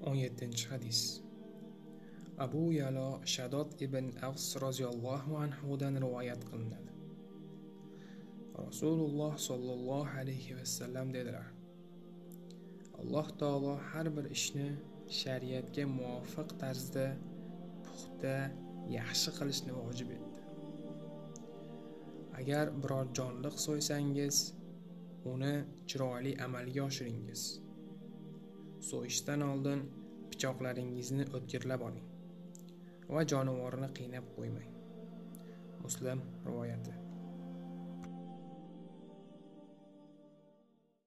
17 hadis. Abu yalo shadod ibn avs roziyallohu anhudan rivoyat qilinadi. Rasululloh sollallohu alayhi vasallam dedilar alloh taolo har bir ishni shariatga muvofiq tarzda puxta yaxshi qilishni vojib etdi. Agar biror jonliq so'ysangiz uni chiroyli amalga oshiringiz. So'yishdan oldin pichoqlaringizni o'tkirlab oling va jonivorni qiynab qo'ymang. Muslim rivoyati.